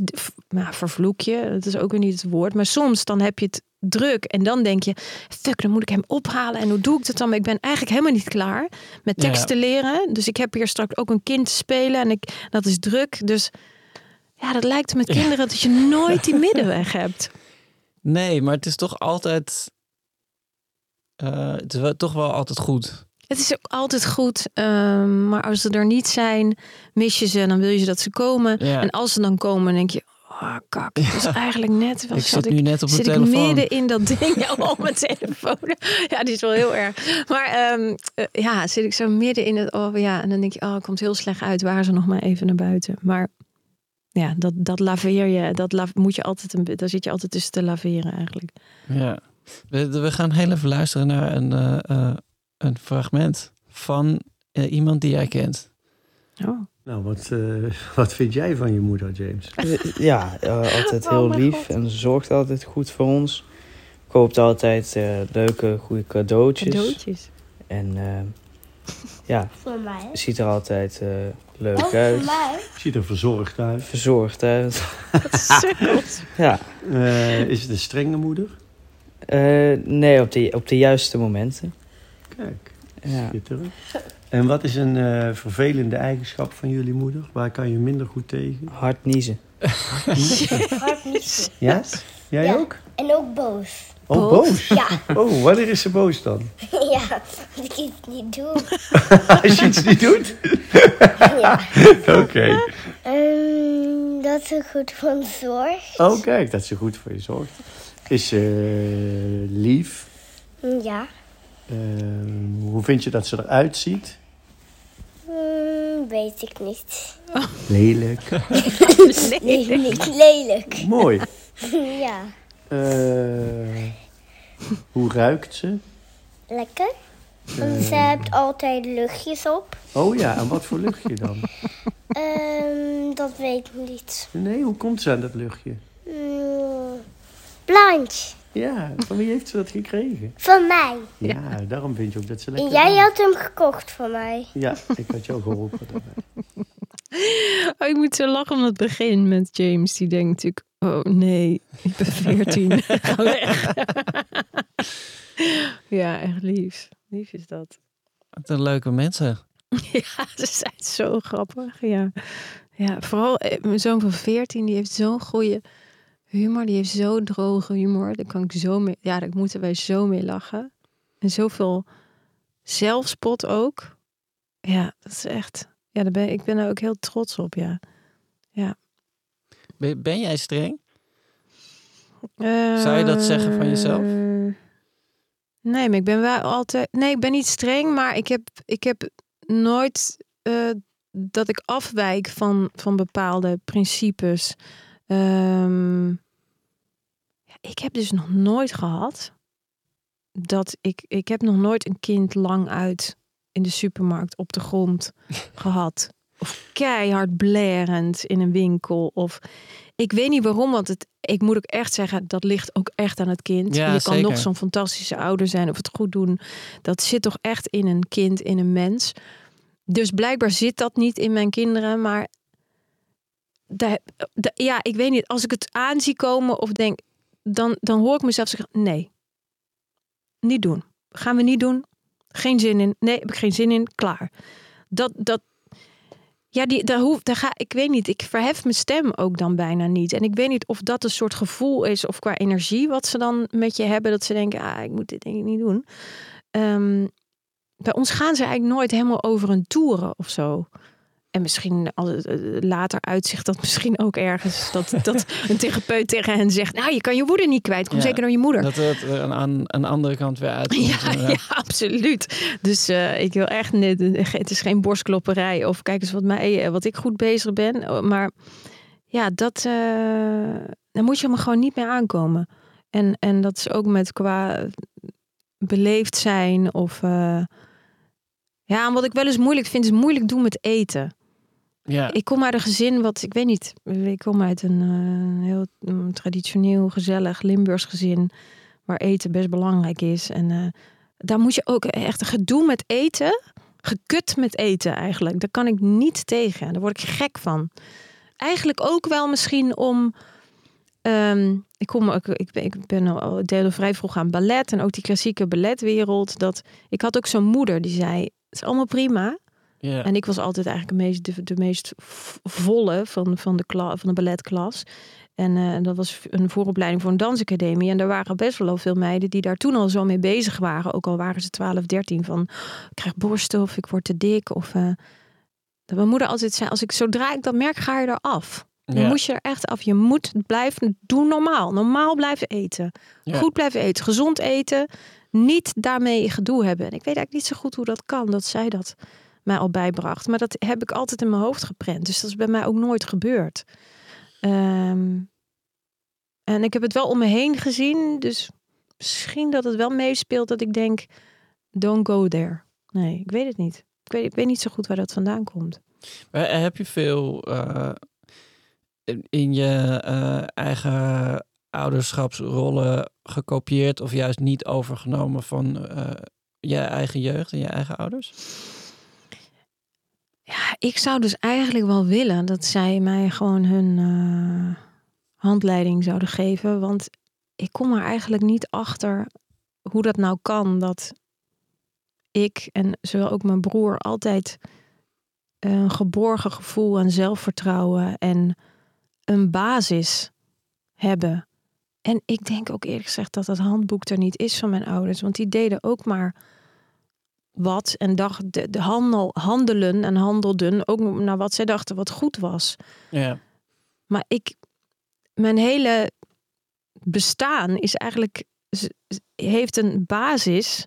nou, vervloek je, dat is ook weer niet het woord. Maar soms dan heb je het druk. En dan denk je, fuck, dan moet ik hem ophalen. En hoe doe ik dat dan? Maar ik ben eigenlijk helemaal niet klaar met Ja. teksten leren. Dus ik heb hier straks ook een kind te spelen. En ik, dat is druk. Dus ja, dat lijkt met kinderen dat je nooit die middenweg hebt. nee, maar het is toch altijd, eh, het is wel, toch wel altijd goed. Het is ook altijd goed, ehm, maar als ze er niet zijn, mis je ze en dan wil je dat ze komen. Ja. En als ze dan komen, denk je, oh kak, dat is eigenlijk net. Wat ik zat zit nu net op mijn zit ik telefoon. midden in dat ding ja, op mijn telefoon. Ja, die is wel heel erg. Maar ehm, eh, ja, zit ik zo midden in het. Oh ja, en dan denk je, oh, het komt heel slecht uit. Waren ze nog maar even naar buiten. Maar ja, dat, dat laveer je. Dat la, moet je altijd. Een, daar zit je altijd tussen te laveren eigenlijk. Ja. We, we gaan heel even luisteren naar een, eh, eh, een fragment van eh, iemand die jij kent. Oh. Nou, wat, eh, wat vind jij van je moeder, James? Eh, Ja, eh, altijd Oh heel lief God. en ze zorgt altijd goed voor ons. Koopt altijd eh, leuke, goede cadeautjes. Cadeautjes. En ja, Voor mij. ziet er altijd eh, leuk Ook voor uit. mij. Ziet er verzorgd uit. Verzorgd uit. Ja, Eh, is het een strenge moeder? Eh, nee, op de, op de juiste momenten. Kijk, Ja. schitterend. En wat is een eh, vervelende eigenschap van jullie moeder? Waar kan je minder goed tegen? Hard niezen. Hard niet. Ja? Jij Ja. ook? En ook boos. Oh, Boos? boos? Ja, Oh, wanneer is ze boos dan? ja. Dat ik het niet doe. Als je iets niet doet? Ja. Oké. Ehm, dat ze goed van zorg. Oh, kijk, dat ze goed voor je zorgt. Is ze lief? Ja. Ehm, hoe vind je dat ze eruit ziet? Hmm, weet ik niet. Lelijk. Nee, niet lelijk. Mooi. Ja. Eh, hoe ruikt ze? Lekker. Eh, ze heeft altijd luchtjes op. oh ja, en wat voor luchtje dan? Ehm, dat weet ik niet. Nee, hoe komt ze aan dat luchtje? Blanche. Ja, van wie heeft ze dat gekregen? Van mij. Ja, daarom vind je ook dat ze En lekker jij had hem gekocht voor mij. Ja, ik had jou geholpen daarbij. Oh, ik moet zo lachen om het begin met James. Die denkt natuurlijk, oh nee, ik ben 14. Ga weg. ja, echt lief. Lief is dat. Wat een leuke mensen. Ja, ze zijn zo grappig. Ja, ja vooral eh, mijn zoon van 14, die heeft zo'n goede humor. Die heeft zo droge humor. Daar kan ik zo mee, ja, daar moeten wij zo mee lachen. En zoveel zelfspot ook. Ja, dat is echt, ja, daar ben, ik ben er ook heel trots op, ja. Ja. Ben, ben jij streng? Zou je dat zeggen van jezelf? Eh, Nee, maar ik ben wel altijd. Nee, ik ben niet streng, maar ik heb, ik heb nooit eh, dat ik afwijk van, van bepaalde principes. Ehm, ik heb dus nog nooit gehad dat ik. Ik heb nog nooit een kind lang uit in de supermarkt op de grond gehad. Of keihard blerend in een winkel. Of ik weet niet waarom, want het, ik moet ook echt zeggen, dat ligt ook echt aan het kind. Ja, je kan zeker. nog zo'n fantastische ouder zijn of het goed doen. Dat zit toch echt in een kind, in een mens. Dus blijkbaar zit dat niet in mijn kinderen, maar ja, ik weet niet. Als ik het aan zie komen of denk, dan, dan hoor ik mezelf zeggen: nee, niet doen. Gaan we niet doen. Geen zin in. Nee, heb ik geen zin in. Klaar. Dat, dat, ja, die, daar hoeft, daar ga, ik weet niet. Ik verhef mijn stem ook dan bijna niet. En ik weet niet of dat een soort gevoel is of qua energie wat ze dan met je hebben. Dat ze denken, ah, ik moet dit denk ik niet doen. Ehm, bij ons gaan ze eigenlijk nooit helemaal over een toeren of zo. En misschien eh, later uitzicht dat misschien ook ergens dat, dat een therapeut tegen hen zegt: Nou, je kan je woede niet kwijt. Kom Ja, zeker door je moeder. Dat het aan, aan een andere kant weer uitkomt. Ja, ja, absoluut. Dus eh, ik wil echt niet. Het is geen borstklopperij of kijk eens wat, mij, wat ik goed bezig ben. Oh, Maar ja, dat. eh daar moet je me gewoon niet meer aankomen. En, en dat is ook met qua beleefd zijn of. eh, ja, en wat ik wel eens moeilijk vind, is moeilijk doen met eten. Ja. Ik kom uit een gezin wat, ik weet niet, ik kom uit een eh, heel traditioneel, gezellig Limburgs gezin. Waar eten best belangrijk is. En eh, daar moet je ook echt gedoe met eten. Gekut met eten eigenlijk. Daar kan ik niet tegen. Daar word ik gek van. Eigenlijk ook wel misschien om. ehm, ik, kom, ook- ik, ben, ik ben al ik deelde vrij vroeg aan ballet. En ook die klassieke balletwereld. Dat, ik had ook zo'n moeder die zei: Het is allemaal prima. En ik was altijd eigenlijk de meest, de, de meest volle van, van, de kla, van de balletklas. En eh, dat was een vooropleiding voor een dansacademie. En er waren best wel al veel meiden die daar toen al zo mee bezig waren. Ook al waren ze 12, 13. Van ik krijg borsten of ik word te dik. Of eh, dat mijn moeder altijd zei: als ik zodra ik dat merk, ga je eraf. Dan Ja. moet je er echt af. Je moet blijven doen normaal. Normaal blijven eten. Goed blijven eten. Gezond eten. Niet daarmee gedoe hebben. En ik weet eigenlijk niet zo goed hoe dat kan. Dat zij dat mij al bijbracht. Maar dat heb ik altijd in mijn hoofd geprent. Dus dat is bij mij ook nooit gebeurd. Ehm, en ik heb het wel om me heen gezien. Dus misschien dat het wel meespeelt dat ik denk... Don't go there. Nee, ik weet het niet. Ik weet, ik weet niet zo goed waar dat vandaan komt. Maar heb je veel eh, in- je eh, eigen ouderschapsrollen gekopieerd of juist niet overgenomen van eh, je eigen jeugd en je eigen ouders? Ja, ik zou dus eigenlijk wel willen dat zij mij gewoon hun eh, handleiding zouden geven. Want ik kom er eigenlijk niet achter hoe dat nou kan dat ik en zowel ook mijn broer altijd een geborgen gevoel en zelfvertrouwen en een basis hebben. En ik denk ook eerlijk gezegd dat dat handboek er niet is van mijn ouders. Want die deden ook maar wat en dacht de, de handel, handelen en handelden ook naar wat zij dachten wat goed was. Ja. Maar ik, mijn hele bestaan is eigenlijk heeft een basis.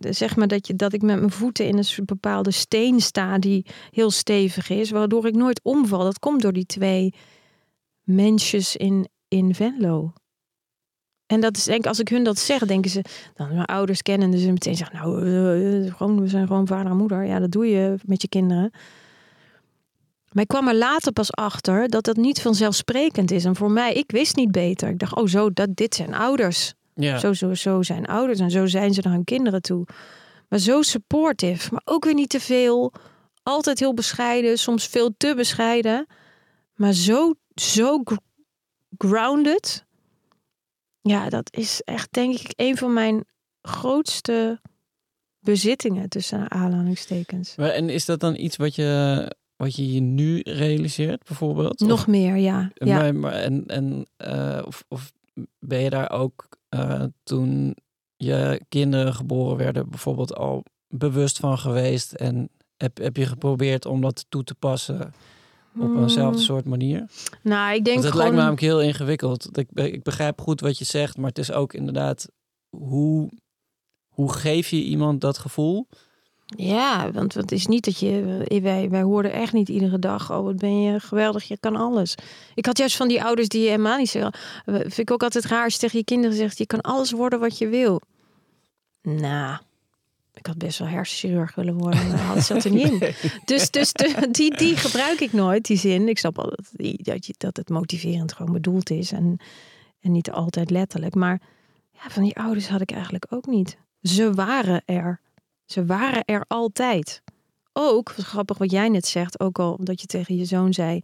Zeg maar dat, je, dat ik met mijn voeten in een bepaalde steen sta die heel stevig is, waardoor ik nooit omval. Dat komt door die twee mensjes in, in Venlo. En dat is denk ik, als ik hun dat zeg, denken ze, dan mijn ouders kennen, dus ze meteen zeggen, nou, gewoon, we zijn gewoon vader en moeder. Ja, dat doe je met je kinderen. Maar ik kwam er later pas achter dat dat niet vanzelfsprekend is. En voor mij, ik wist niet beter. Ik dacht, oh zo, dat, dit zijn ouders. Ja. Zo, zo, zo zijn ouders en zo zijn ze naar hun kinderen toe. Maar zo supportive, maar ook weer niet te veel. Altijd heel bescheiden, soms veel te bescheiden. Maar zo, zo gr- grounded. Ja, dat is echt denk ik een van mijn grootste bezittingen tussen aanhalingstekens. En is dat dan iets wat je, wat je je nu realiseert, bijvoorbeeld? Nog Of- meer, ja. ja. Maar, maar, en, en, eh, of, of ben je daar ook eh, toen je kinderen geboren werden, bijvoorbeeld al bewust van geweest? En heb, heb je geprobeerd om dat toe te passen op Mm. eenzelfde soort manier? Nou, ik denk Want het gewoon... lijkt me namelijk heel ingewikkeld. Ik, ik begrijp goed wat je zegt, maar het is ook inderdaad hoe, hoe geef je iemand dat gevoel? Ja, want het is niet dat je... eh, Wij, wij hoorden echt niet iedere dag... Oh, wat ben je geweldig, je kan alles. Ik had juist van die ouders die helemaal niet zeggen... eh, Vind ik ook altijd raar als je tegen je kinderen zegt... Je kan alles worden wat je wil. Nou, ik had best wel hersenchirurg willen worden. Maar dat zat er niet in. Dus, dus de- die, die gebruik ik nooit, die zin. Ik snap wel dat, die, dat, je, dat het motiverend gewoon bedoeld is. En, en niet altijd letterlijk. Maar ja, van die ouders had ik eigenlijk ook niet. Ze waren er. Ze waren er altijd. Ook, grappig wat jij net zegt, ook al omdat je tegen je zoon zei,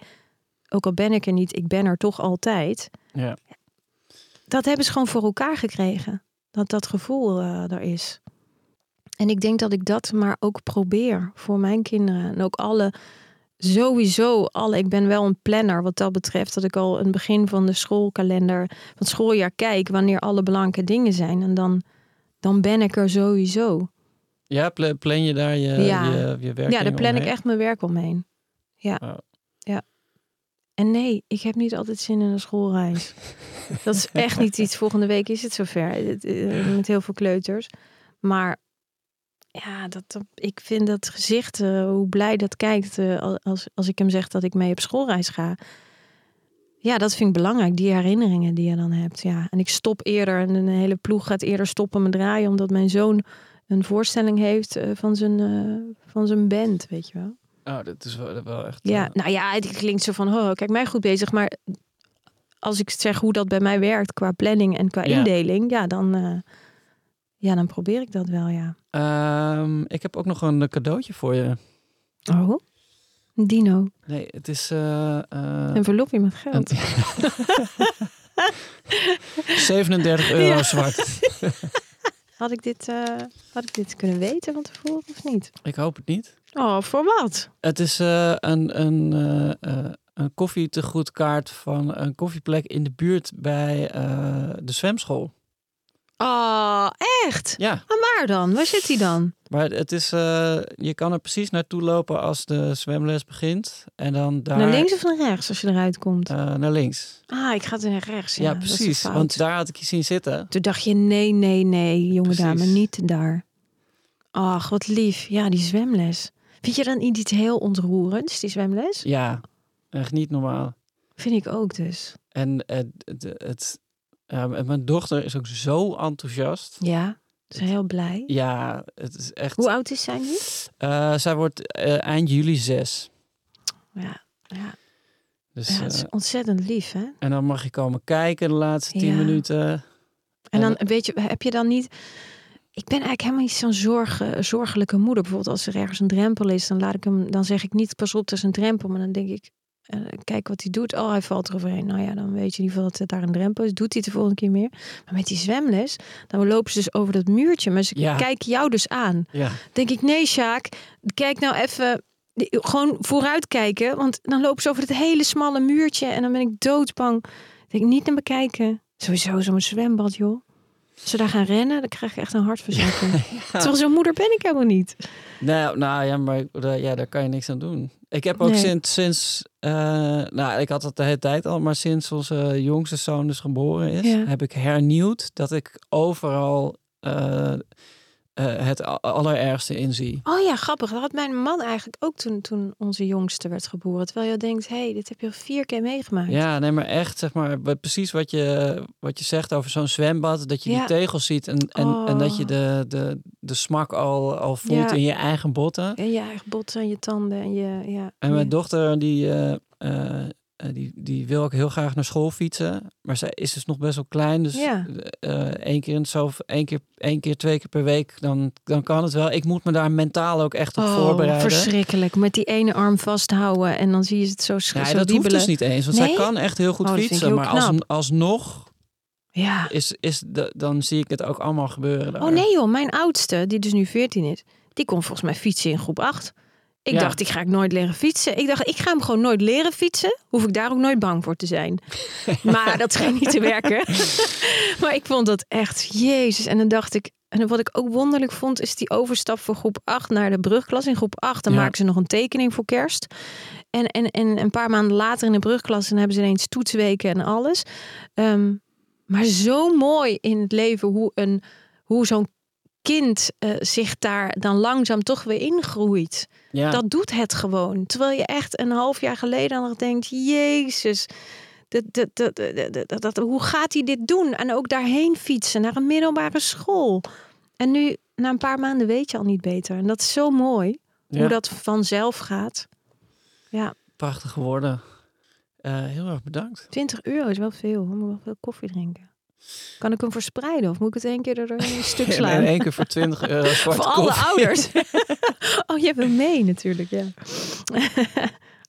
ook al ben ik er niet, ik ben er toch altijd. Ja. Dat hebben ze gewoon voor elkaar gekregen. Dat dat gevoel eh, er is. En ik denk dat ik dat maar ook probeer voor mijn kinderen. En ook alle, sowieso alle. Ik ben wel een planner wat dat betreft. Dat ik al een begin van de schoolkalender, van het schooljaar kijk wanneer alle belangrijke dingen zijn. En dan, dan ben ik er sowieso. Ja, pla- plan je daar je, Ja. je, je werk Ja, daar plan ik echt mijn werk omheen. Ja. Ja. En nee, ik heb niet altijd zin in een schoolreis. dat is echt niet iets. Volgende week is het zover. Het, eh, Met heel veel kleuters. Maar ja, dat, ik vind dat gezicht, eh, hoe blij dat kijkt eh, al- als, als ik hem zeg dat ik mee op schoolreis ga. Ja, dat vind ik belangrijk. Die herinneringen die je dan hebt. Ja. En ik stop eerder en een hele ploeg gaat eerder stoppen met draaien. Omdat mijn zoon een voorstelling heeft eh, van, zijn, van zijn band, weet je wel. Oh, dat is wel, wel echt... Ja, nou ja, het klinkt zo van, oh, kijk mij goed bezig. Maar als ik zeg hoe dat bij mij werkt qua planning en qua Ja. indeling, ja, dan, ja, dan probeer ik dat wel, ja. ehm, ik heb ook nog een cadeautje voor je. Oh, een dino. Nee, het is... eh, eh, Een envelopje met geld. een- 37 euro Ja. zwart. Had ik dit, eh, had ik dit kunnen weten van tevoren of niet? Ik hoop het niet. Oh, voor wat? Het is een, een, een koffietegoedkaart van een koffieplek in de buurt bij de zwemschool. Oh, echt? Ja, Maar waar dan? Waar zit hij dan? maar het is, eh, je kan er precies naartoe lopen als de zwemles begint. En dan daar Naar links of naar rechts als je eruit komt? eh, naar links. ah, ik ga er naar rechts. Ja, precies. Want daar had ik je zien zitten. Toen dacht je, nee, nee, nee, jonge Precies. dame, niet daar. Ach, wat lief. Ja, die zwemles. Vind je dan iets heel ontroerends, die zwemles? Ja, echt niet normaal. Vind ik ook dus. En het, het, ja, mijn dochter is ook zo enthousiast. Ja, ze zijn heel blij. Ja, het is echt. Hoe oud is zij nu? Eh, zij wordt eh, eind juli zes. Ja, ja. Dus, ja het is eh, ontzettend lief, hè? en dan mag je komen kijken de laatste tien Ja. minuten. En dan, weet je, heb je dan niet... Ik ben eigenlijk helemaal niet zo'n zorg, zorgelijke moeder. Bijvoorbeeld als er ergens een drempel is, dan, laat ik hem, dan zeg ik niet, pas op, dat is een drempel. Maar dan denk ik, eh, kijk wat hij doet. Oh, hij valt eroverheen. Nou ja, dan weet je in ieder geval dat het daar een drempel is. Doet hij het de volgende keer meer. Maar met die zwemles, dan lopen ze dus over dat muurtje. Maar ze Ja. kijken jou dus aan. Ja, denk ik, nee Sjaak, kijk nou even... Gewoon vooruit kijken, want dan lopen ze over het hele smalle muurtje en dan ben ik doodsbang. Ik denk niet naar me kijken. Sowieso zo'n zwembad, joh. Als ze daar gaan rennen, dan krijg ik echt een hartverzakking. Terwijl zo'n moeder ben ik helemaal niet. nou, nou ja, maar daar- ja, daar kan je niks aan doen. Ik heb ook Nee. sinds, sinds eh, nou, ik had het de hele tijd al, maar sinds onze jongste zoon dus geboren is, Ja. heb ik hernieuwd dat ik overal eh, eh, het allerergste in zie. Oh ja, grappig. Dat had mijn man eigenlijk ook toen, toen onze jongste werd geboren. Terwijl je denkt, hé, hey, dit heb je al vier keer meegemaakt. Ja, nee, maar echt, zeg maar, precies wat je, wat je zegt over zo'n zwembad. Dat je Ja. die tegels ziet en, en, en dat je Oh. de, de, de smak al, al voelt Ja. in je eigen botten. En je eigen botten en je tanden en je... Ja, En mijn dochter, die, eh, die, die wil ook heel graag naar school fietsen. Maar zij is dus nog best wel klein. Dus Ja. eh, één, keer in zo, één, keer, één keer, twee keer per week, dan, dan kan het wel. Ik moet me daar mentaal ook echt op Oh, voorbereiden. verschrikkelijk. Met die ene arm vasthouden en dan zie je het zo, sch- Nee, dat hoeft wiebelen. dus niet eens. Want zij kan echt heel goed Oh, fietsen. heel Maar als, alsnog Ja. is, is de, dan zie ik het ook allemaal gebeuren. Daar. Oh nee joh, mijn oudste, die dus nu 14 is, die kon volgens mij fietsen in groep 8. Ik Ja. dacht, ik ga ik nooit leren fietsen. Ik dacht, ik ga hem gewoon nooit leren fietsen. Hoef ik daar ook nooit bang voor te zijn. maar dat scheen niet te werken. maar ik vond dat echt, jezus. En dan dacht ik, En wat ik ook wonderlijk vond, is die overstap van groep 8 naar de brugklas. In groep 8 dan Ja. maken ze nog een tekening voor kerst. En, en, en een paar maanden later in de brugklas, dan hebben ze ineens toetsweken en alles. Ehm, maar zo mooi in het leven hoe, een, hoe zo'n kind eh, zich daar dan langzaam toch weer ingroeit. Ja. Dat doet het gewoon. Terwijl je echt een half jaar geleden nog denkt: Jezus, dat, dat, dat, dat, hoe gaat hij dit doen? En ook daarheen fietsen naar een middelbare school. En nu, na een paar maanden, weet je al niet beter. En dat is zo mooi Ja. hoe dat vanzelf gaat. Ja, Prachtige woorden. Eh, heel erg bedankt. 20 euro is wel veel. We moeten wel veel koffie drinken. Kan ik hem verspreiden of moet ik het één keer er een stuk In slaan? één keer voor 20 euro zwarte Voor alle ouders. oh, je hebt hem mee natuurlijk, ja.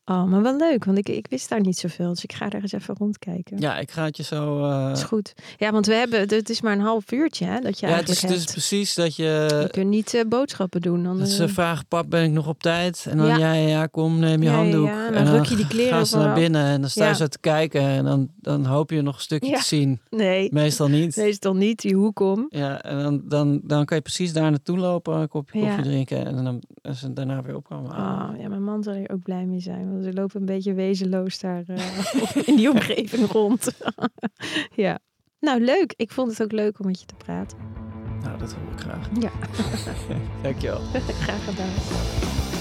oh, maar wel leuk, want ik, ik wist daar niet zoveel. Dus ik ga er eens even rondkijken. Ja, ik ga het je zo... eh, is goed. Ja, want we hebben, het is maar een half uurtje hè, dat je ja, het is dus precies dat je... Je kunt niet eh, boodschappen doen. Dan, Dat ze eh, vragen, pap, ben ik nog op tijd? En dan, Ja. ja, ja, kom, neem je Ja, handdoek. ja, en dan ruk je die kleren gaan ze naar binnen en dan sta je zo te kijken. En dan, dan hoop je nog een stukje te zien. nee, Meestal niet. meestal niet, die hoek om. Ja, en dan, dan, dan kan je precies daar naartoe lopen, een kopje koffie drinken. En dan en ze daarna weer opkomen. Oh, ja, mijn man zal hier ook blij mee zijn. Ze lopen een beetje wezenloos daar eh, in die omgeving rond. ja. Nou, leuk. Ik vond het ook leuk om met je te praten. Nou, dat hoor ik graag. Ja. Dankjewel. Graag gedaan.